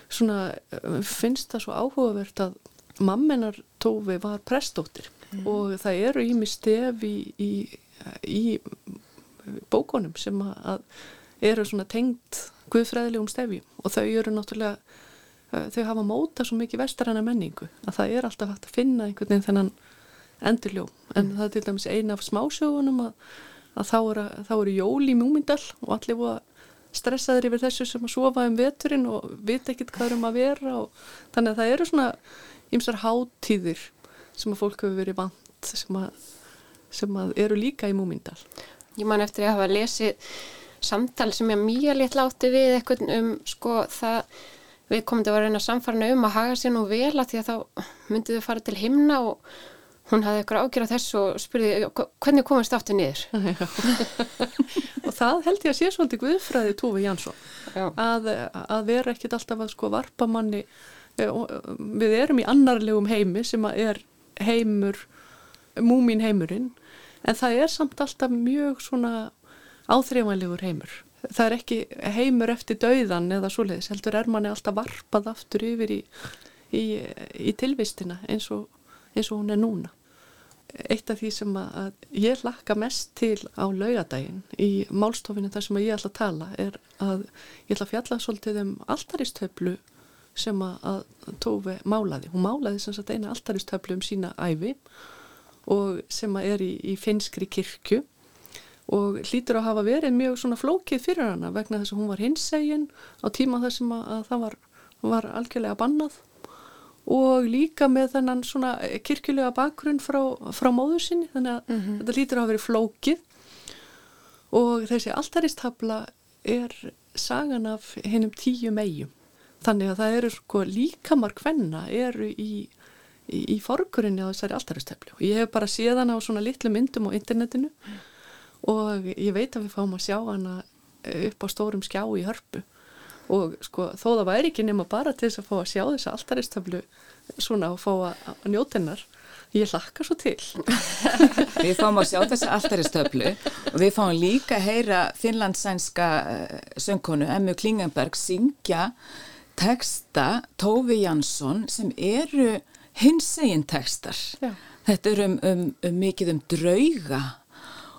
svona, finnst það svo áhugavert að mammenar tófi var prestóttir mm. og það eru ími stef í, í, í bókonum sem að eru svona tengt guðfræðilegum stefjum og þau eru náttúrulega þau hafa móta svo mikið vestaranna menningu að það er alltaf hægt að finna einhvern veginn þennan endurljó en mm. það er til dæmis eina af smásögunum að að þá eru, þá eru jól í Múmindal og allir voru stressaður yfir þessu sem að sofa um veturinn og vita ekkit hvað um að vera og þannig að það eru svona ymsar háttíðir sem að fólk hefur verið vant sem að, sem að eru líka í Múmindal. Ég man eftir að hafa lesið samtal sem ég mjög létt láti við eitthvað um sko það við komum til að reyna samfarnu um að haga sér nú vel að því að þá myndið við fara til himna og hún hafði eitthvað ágjörð þessu og spurði hvernig komast aftur niður? Og það held ég að sé svolítið guðfræði Tófi Jansson að, að vera ekkit alltaf að sko varpa manni eh, við erum í annarlegum heimi sem að er heimur múmin heimurinn en það er samt alltaf mjög svona áþreifanlegur heimur það er ekki heimur eftir dauðan eða svoleiðis, heldur er manni alltaf varpað aftur yfir í, í, í tilvistina eins og, eins og hún er núna eitt af því sem að ég lakka mest til á laugadaginn í málstofinu þar sem ég ætla að tala er að ég ætla að fjalla svolítið um alltaristöflu sem að Tófi málaði. Hún málaði sem sagt eina alltaristöflu um sína æfi og sem að er í, í finskri kirkju og hlýtur að hafa verið mjög svona flókið fyrir hana vegna þess að hún var hinsegin á tíma þar sem að, að það var, var algjörlega bannað. Og líka með þennan svona kirkjulega bakgrunn frá, frá móðu sinni þannig að mm -hmm. þetta lítur að vera flókið. Og þessi alltaristabla er sagan af hennum tíu megjum þannig að það eru sko líkamar hvenna eru í, í, í forgurinni á þessari alltaristablu og ég hef bara séð hana á svona litlu myndum á internetinu. Mm. Og ég veit að við fáum að sjá hana upp á stórum skjá í hörpu. Og sko þó það væri ekki nema bara til þess að fá að sjá þessa alltaristöflu svona og fá að njóta hennar. Ég hlakka svo til. Við fáum að sjá þessa alltaristöflu og við fáum líka að heyra finlandsænska eh, söngkonu Emmu Klingenberg syngja teksta Tófi Jansson sem eru hinsegin tekstar Já. þetta er um, um, um mikið um drauga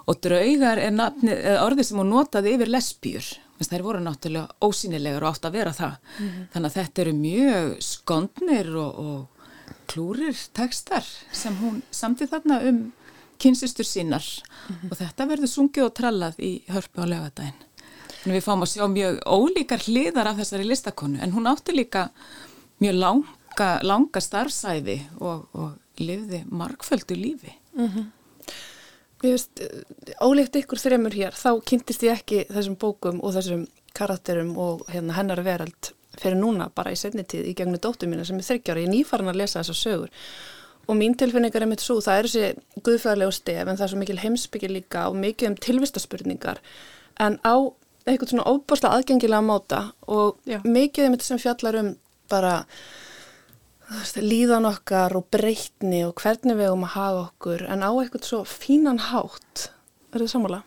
og draugar er nafni, orðið sem hún notaði yfir lesbjur þær voru náttúrulega ósynilegar og átt að vera það mm -hmm. þannig að þetta eru mjög skondnir og, og klúrir tekstar sem hún samtið þarna um kynsistur sínar mm -hmm. og þetta verður sungið og trallað í hörpu á lögadaginn þannig við fáum að sjá mjög ólíkar hliðar af þessari listakonu en hún átti líka mjög langa, langa starfsæði og, og lifði markföldu lífi mm -hmm. Veist, ólíkt ykkur þremur hér, þá kynntist ég ekki þessum bókum og þessum karakterum og hérna, hennar verald fyrir núna bara í setnitíð í gegnum dóttu mína sem er þryggjára. Ég er nýfarin að lesa þessa sögur og mín tilfinningar er mitt svo, það er þessi guðfæðilegu stef en það er svo mikil heimsbyggir líka og mikið um tilvistaspurningar en á eitthvað svona óbúrslega aðgengilega máta og Já. mikið um þetta sem fjallar um bara líðan okkar og breytni og hvernig við erum að hafa okkur en á eitthvað svo fínan hátt. Er það samála?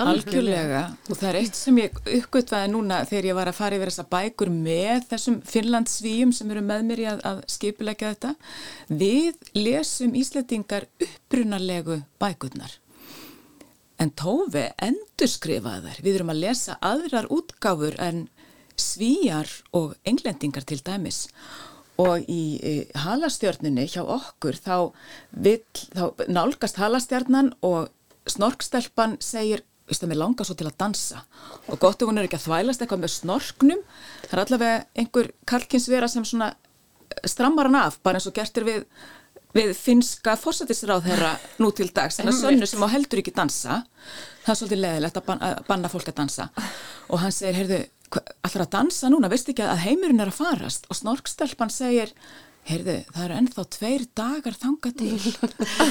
Algjörlega. Og það er eitt sem ég uppgötvaði núna þegar ég var að fara yfir þessa bækur með þessum Finnlandsvíum sem eru með mér í að, að skipulegja þetta. Við lesum Íslandingar upprunalegu bækurnar. En Tófi endur skrifaði þær. Við erum að lesa aðrar útgáfur en svíjar og englendingar til dæmis. og í, í halastjörnunni hjá okkur þá, vill, þá nálgast halastjörnan og snorkstelpan segir mér langar svo til að dansa. Og gott ef hún er ekki að þvælast eitthvað með snorknum. Það er allavega einhver kalkinsvera sem svona strammar hann af bara eins og gertir við, við finska fórsættisráð þeirra nú til dags. En að sönnu sem á heldur ekki dansa. Það er svolítið leðilegt að banna fólk að dansa. Og hann segir, heyrðu, allar að dansa núna, veist ekki að heimurinn er að farast? Og snorkstelpan segir heyrðu, það eru ennþá tveir dagar þanga til.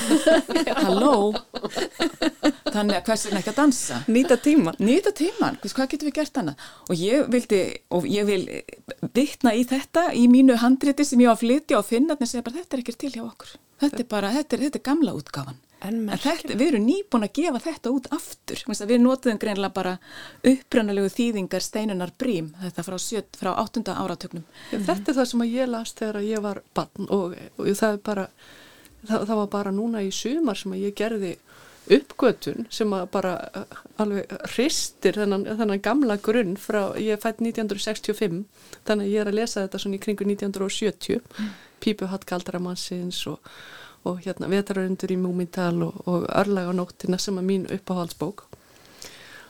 Halló? Þannig að hversin ekki að dansa? Nýta tíman nýta tíman, hvað getur við gert annað? Og ég vildi, og ég vil vittna í þetta, í mínu handriti sem ég á að flytja og finna, þannig að þetta er ekki til hjá okkur, þetta er bara, þetta er, þetta er gamla útgáfan En, en þetta, við erum nýbúin að gefa þetta út aftur. Við notuðum greinlega bara upprannalegu þýðingar steinunar brím, þetta frá, sjött, frá 8. áratöknum. Mm. Þetta er það sem ég las þegar ég var barn og, og það, bara, það, það var bara núna í sumar sem ég gerði uppgötun sem bara uh, alveg hristir þennan, þennan gamla grunn frá, ég er fætt 1965, þannig að ég er að lesa þetta svona í kringu 1970, mm. Pípuhatt Galdramannsins og og hérna vetararundur í Múmintal og, og Örlag á nóttina sem er mín uppáhaldsbók.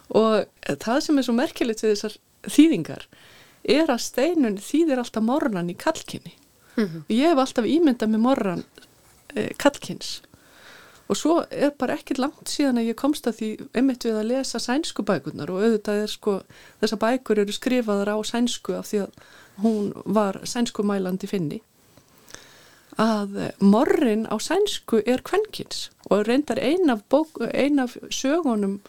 Og það sem er svo merkilegt við þessar þýðingar er að steinun þýðir alltaf morran í kalkinni mm -hmm. og ég hef alltaf ímyndað með morran eh, kalkins og svo er bara ekkert langt síðan að ég komst að því einmitt við að lesa sænsku bækunar og auðvitað er sko þessar bækur eru skrifaðar á sænsku af því að hún var sænsku mælandi finni að morrin á sænsku er kvenkins og reyndar ein af, bók, ein af sögunum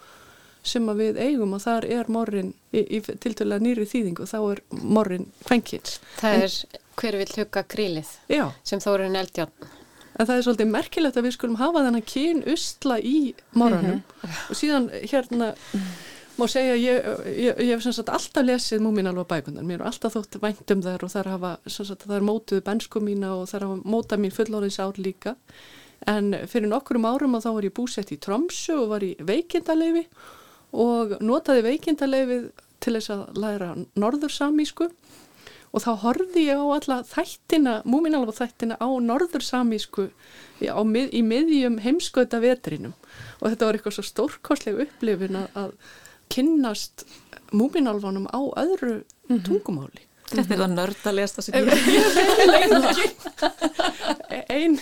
sem við eigum og þar er morrin í, í tiltöla nýri þýðingu þá er morrin kvenkins. Það en, er hver vil hugga grílið já. sem þó eru neldján. En það er svolítið merkilegt að við skulum hafa þennan kyn usla í morranum mm -hmm. og síðan hérna má segja, ég, ég, ég hef sagt, alltaf lesið múminalva bækunar, mér er alltaf þótt vænt um þær og þær hafa, sagt, þær mótuðu bensku mína og þær hafa mótað mín fullorðins ár líka, en fyrir nokkurum árum og þá var ég búsett í Tromsu og var í veikindaleifi og notaði veikindaleifi til þess að læra norðursamísku. Og þá horfði ég á alla þættina, múminalva þættina á norðursamísku í, í miðjum heimskauta vetrinum og þetta var eitthvað svo stórkostleg upplifin að kynnast múminálfanum á öðru mm -hmm. tungumáli. Þetta er það nördalegasta sem ég hef Einn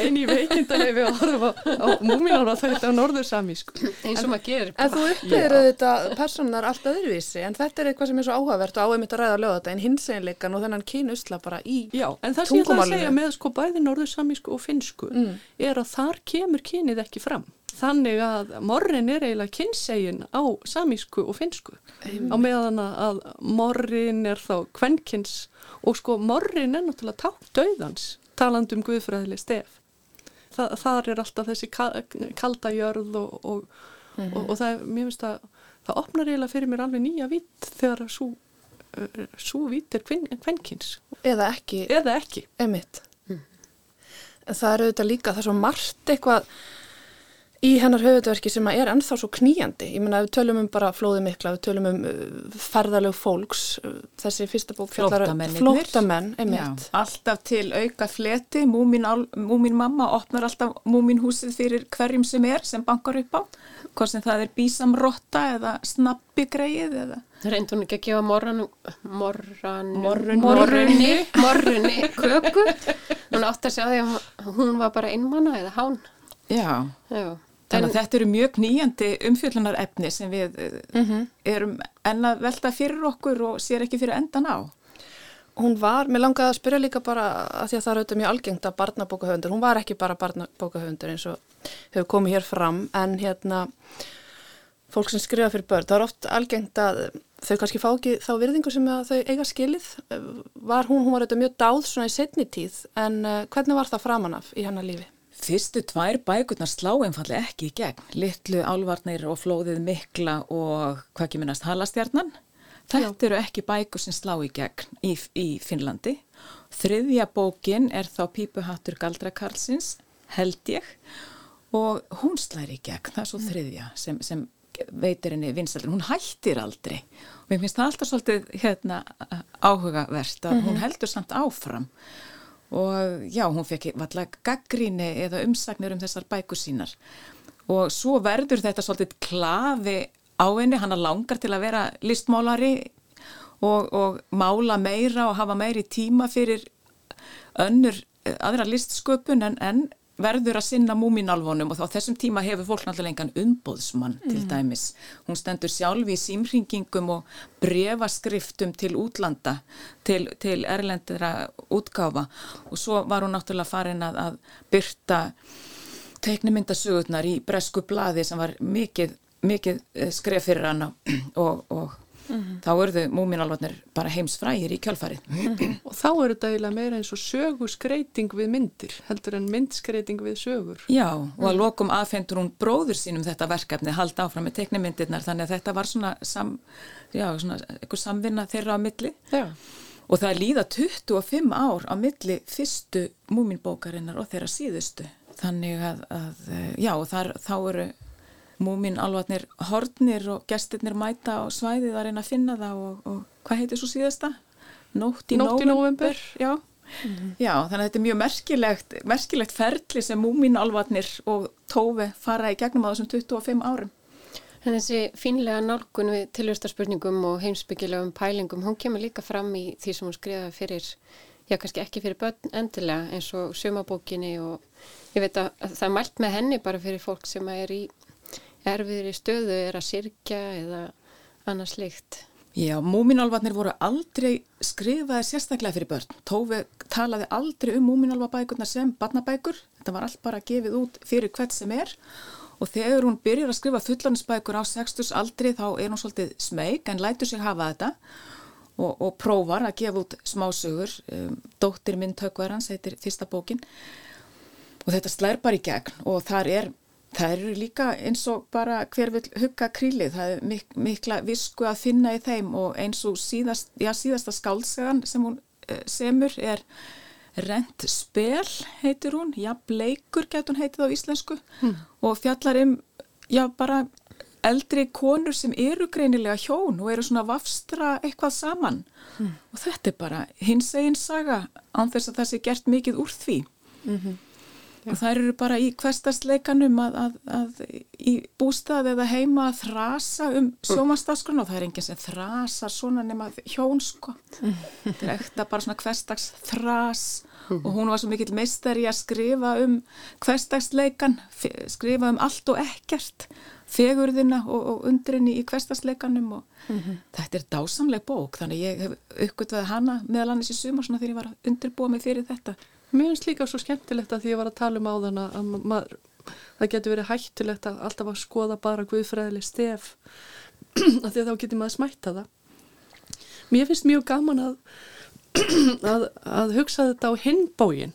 ein í veikindalegi að horfa á múminálfa þetta á norðursamísku. Eins og maður gerir. En þú uppeyrir þetta personar allt öðruvísi en þetta er eitthvað sem er svo áhugavert og áheimitt að ræða að löða þetta en hinseginleikan og þennan kynusla bara í tungumálinu. Já, en það sem ég ætla að segja með sko bæði norðursamísku og finsku mm. er að þar kemur kynið ekki fram. Þannig að morrin er eiginlega kynsegin á samísku og finsku Eim. á meðan að morrin er þá kvennkins og sko morrin er náttúrulega tátt döðans talandum guðfræðileg stef. Þa, þar er alltaf þessi kalda jörð og, og, mm -hmm. og, og það, mér finnst að það opnar eiginlega fyrir mér alveg nýja vitt þegar svo uh, vitt er kvennkins. Eða ekki. Eða ekki. Mm. Það eru auðvitað líka, það er svo margt eitthvað í hennar höfutverki sem er ennþá svo kníjandi. Ég menna við tölum um bara flóði mikla, við tölum um uh, ferðalög fólks, uh, þessi fyrsta bók flóttamenn, einmitt. Alltaf til auka fleti, múmin, múmin mamma opnar alltaf múmin húsið fyrir hverjum sem er sem bankar upp á, hvort sem það er bísamrotta eða snabbi greið eða. Það reyndi hún ekki að gefa morran, morran, morrunni, morrunni köku. Hún átti að segja að hún var bara einmanna eða hán. Já, já. Þannig að þetta eru mjög nýjandi umfjöllunar efni sem við mm -hmm. erum enna velta fyrir okkur og sér ekki fyrir endan á. Hún var, mér langaði að spyrja líka bara að því að það er auðvitað mjög algengt að barnabókahöfundur, hún var ekki bara barnabókahöfundur eins og hefur komið hér fram en hérna fólk sem skrifa fyrir börn, það er oft algengt að þau kannski fá ekki þá virðingu sem þau eiga skilið. Var hún, hún var auðvitað mjög dáð svona í setni tíð en uh, hvernig var það framanaf í hennar lífi? Fyrstu tvær bækurnar slá einfallega ekki í gegn. Littlu álvarnir og flóðið mikla og hvað ekki minnast halastjarnan. Þetta eru ekki bækur sem slá í gegn í, í Finnlandi. Þriðja bókin er þá Pípuhattur Galdrakarlsins, held ég, og hún slæri í gegn, það er svo þriðja sem, sem veitir henni vinsaldin. Hún hættir aldrei og ég finnst það alltaf svolítið hérna, áhugavert að mm -hmm. hún heldur samt áfram og já, hún fekk valla gaggríni eða umsagnir um þessar bækur sínar. Og svo verður þetta svolítið klafi á henni, hann langar til að vera listmálari og, og mála meira og hafa meiri tíma fyrir önnur eh, aðra listsköpun en, en verður að sinna múminálfunum og þá þessum tíma hefur fólk náttúrulega engan umbóðsmann mm. til dæmis. Hún stendur sjálfi í símringingum og brefaskriftum til útlanda, til, til erlendira útgáfa og svo var hún náttúrulega farin að, að byrta teiknumyndasögurnar í bresku bladi sem var mikið, mikið eh, skref fyrir hana og, og mm -hmm. þá örðu múminálvarnir bara heimsfrægir í kjálfarið. Mm -hmm. Og þá eru þetta eiginlega meira eins og sögurskreiting við myndir, heldur en myndskreiting við sögur. Já, og að lokum aðfendur hún bróður sínum þetta verkefni, halda áfram með teknimyndirnar, þannig að þetta var svona, sam, já, svona eitthvað samvinna þeirra á milli. Já. Og það líða 25 ár á milli fyrstu múminbókarinnar og þeirra síðustu. Þannig að, að já, þar, þá eru múmin alvarnir hornir og gestirnir mæta á svæðið að reyna að finna það og, og hvað heitir svo síðasta? Nótt í november já. Mm -hmm. já, þannig að þetta er mjög merkilegt merkilegt ferli sem múmin alvarnir og tófi fara í gegnum á þessum 25 árum En þessi finlega nálgun við tilhjóðstarspurningum og heimsbyggilegum pælingum, hún kemur líka fram í því sem hún skrifaði fyrir, já kannski ekki fyrir börn endilega eins og sumabókinni og ég veit að það er mælt með henni bara fyrir fólk sem er í erfiðir í stöðu er að sirkja eða annars slikt. Já, múminálvarnir voru aldrei skrifaði sérstaklega fyrir börn. Tófi talaði aldrei um múminálvabækurna sem barnabækur. Þetta var allt bara gefið út fyrir hvert sem er og þegar hún byrjar að skrifa fullanisbækur á 60s aldri þá er hún svolítið smeg en lætur sig hafa þetta og, og prófar að gefa út smásögur. Um, Dóttir minn tökvarans heitir fyrsta bókin og þetta slær bara í gegn og þar er Það eru líka eins og bara hver vil hugga krílið, það er mik mikla visku að finna í þeim og eins og síðast, já, síðasta skálsagan sem hún uh, semur er Rent spel heitir hún, já bleikur getur hún heitið á íslensku hmm. og fjallar um já bara eldri konur sem eru greinilega hjón og eru svona vafstra eitthvað saman hmm. og þetta er bara hins eginn saga anþess að það sé gert mikið úr því. Mm Já. Og þær eru bara í hverstasleikanum að, að, að í bústað eða heima að þrasa um sjómanstafskrona og það er enginn sem þrasar svona nema hjón sko þetta er ekta bara svona hverstags þras og hún var svo mikill meistari að skrifa um hverstagsleikan skrifa um allt og ekkert fegurðina og, og undrinni í hverstasleikanum og mm -hmm. þetta er dásamleg bók þannig ég hef uppgötvað hana meðal annars í suma svona þegar ég var að undirbúa mig fyrir þetta Mér finnst líka svo skemmtilegt að því ég var að tala um á þann að maður, það getur verið hættilegt að alltaf að skoða bara guðfræðileg stef að því að þá getur maður smætta það. Mér finnst mjög gaman að, að, að hugsa þetta á hinbógin.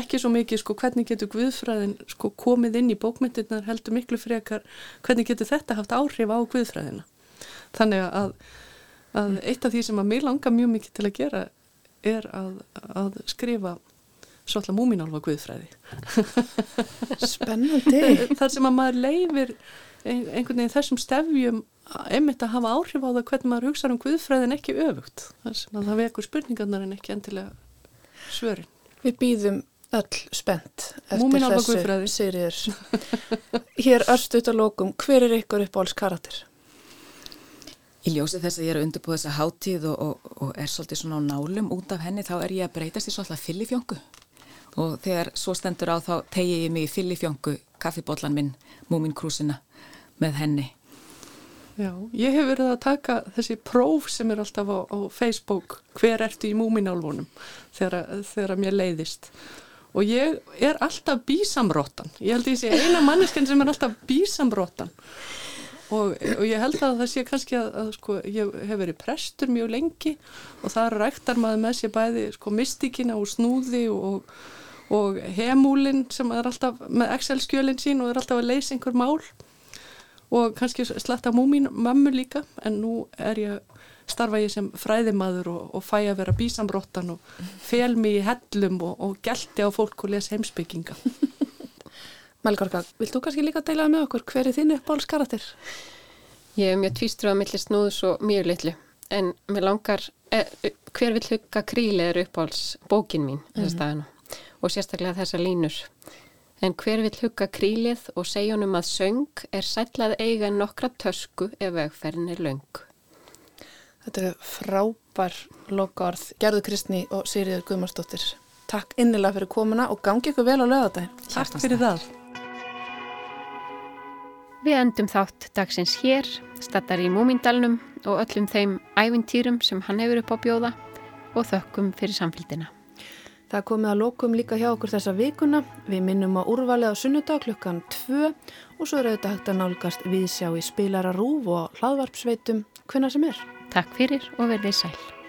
Ekki svo mikið sko hvernig getur guðfræðin sko komið inn í bókmyndirnar heldur miklu frekar hvernig getur þetta haft áhrif á guðfræðina. Þannig að, að eitt af því sem að mér langar mjög mikið til að gera er að skrifa svolítið múminálfa guðfræði. Spennandi. Þar sem að maður leifir einhvern veginn þessum stefjum einmitt að hafa áhrif á það hvernig maður hugsa um guðfræðin ekki öfugt. Þar sem að það vekur spurningarnar en ekki endilega svörin. Við býðum öll spennt eftir þessu sériður Hér örst út á lókum, hver er ykkur upp á alls karakter? Í ljósi þess að ég er að undirbúa þessa háttíð og, og, og er svolítið svona á nálum út af henni þá er ég að breytast í svolítið fylifjóngu og þegar svo stendur á þá tegi ég mig í fyllifjöngu kaffibóllan minn, múminkrúsina með henni. Já, ég hef verið að taka þessi próf sem er alltaf á, á Facebook, hver ertu í múminálfunum þegar, þegar mér leiðist. Og ég er alltaf bísamróttan, ég held að ég sé eina mannesken sem er alltaf bísamróttan og, og ég held að það sé kannski að, að sko, ég hef verið prestur mjög lengi og það ræktar maður með sér bæði sko mystikina og snúði og og hemúlin sem er alltaf með Excel-skjölinn sín og er alltaf að leysa einhver mál og kannski slatta múmin mömmu líka en nú er ég starfa ég sem fræðimaður og, og fæ að vera bísamróttan og fel mig í hellum og, og gelti á fólk og lesa heimsbygginga Melgorka, vilt þú kannski líka deila með okkur hver er þínu uppáhaldskaratir? Ég er mjög tvístruða millir snúðs og mjög litlu en mér langar eh, hver vil hugga kríli er uppáhaldsbókin mín þess mm -hmm. staðinu og sérstaklega þessa línur En hver vill hugga krílið og segja honum að söng er sætlað eiga nokkra tösku ef vegferðin er laung. Þetta er frábær lokaorð. Gerðu Kristni og Sýriður Guðmarsdóttir. Takk innilega fyrir komuna og gangi ykkur vel á lögadaginn. Takk fyrir það. Við endum þátt dagsins hér, stattar í Múmindalnum og öllum þeim ævintýrum sem hann hefur upp á bjóða og þökkum fyrir samfélgina. Það komið að lokum líka hjá okkur þessa vikuna. Við minnum á úrvalið á sunnudag klukkan 2 og svo er auðvitað hægt að nálgast við sjá í spilara rúf og hlaðvarpsveitum hvenna sem er. Takk fyrir og verðið sæl.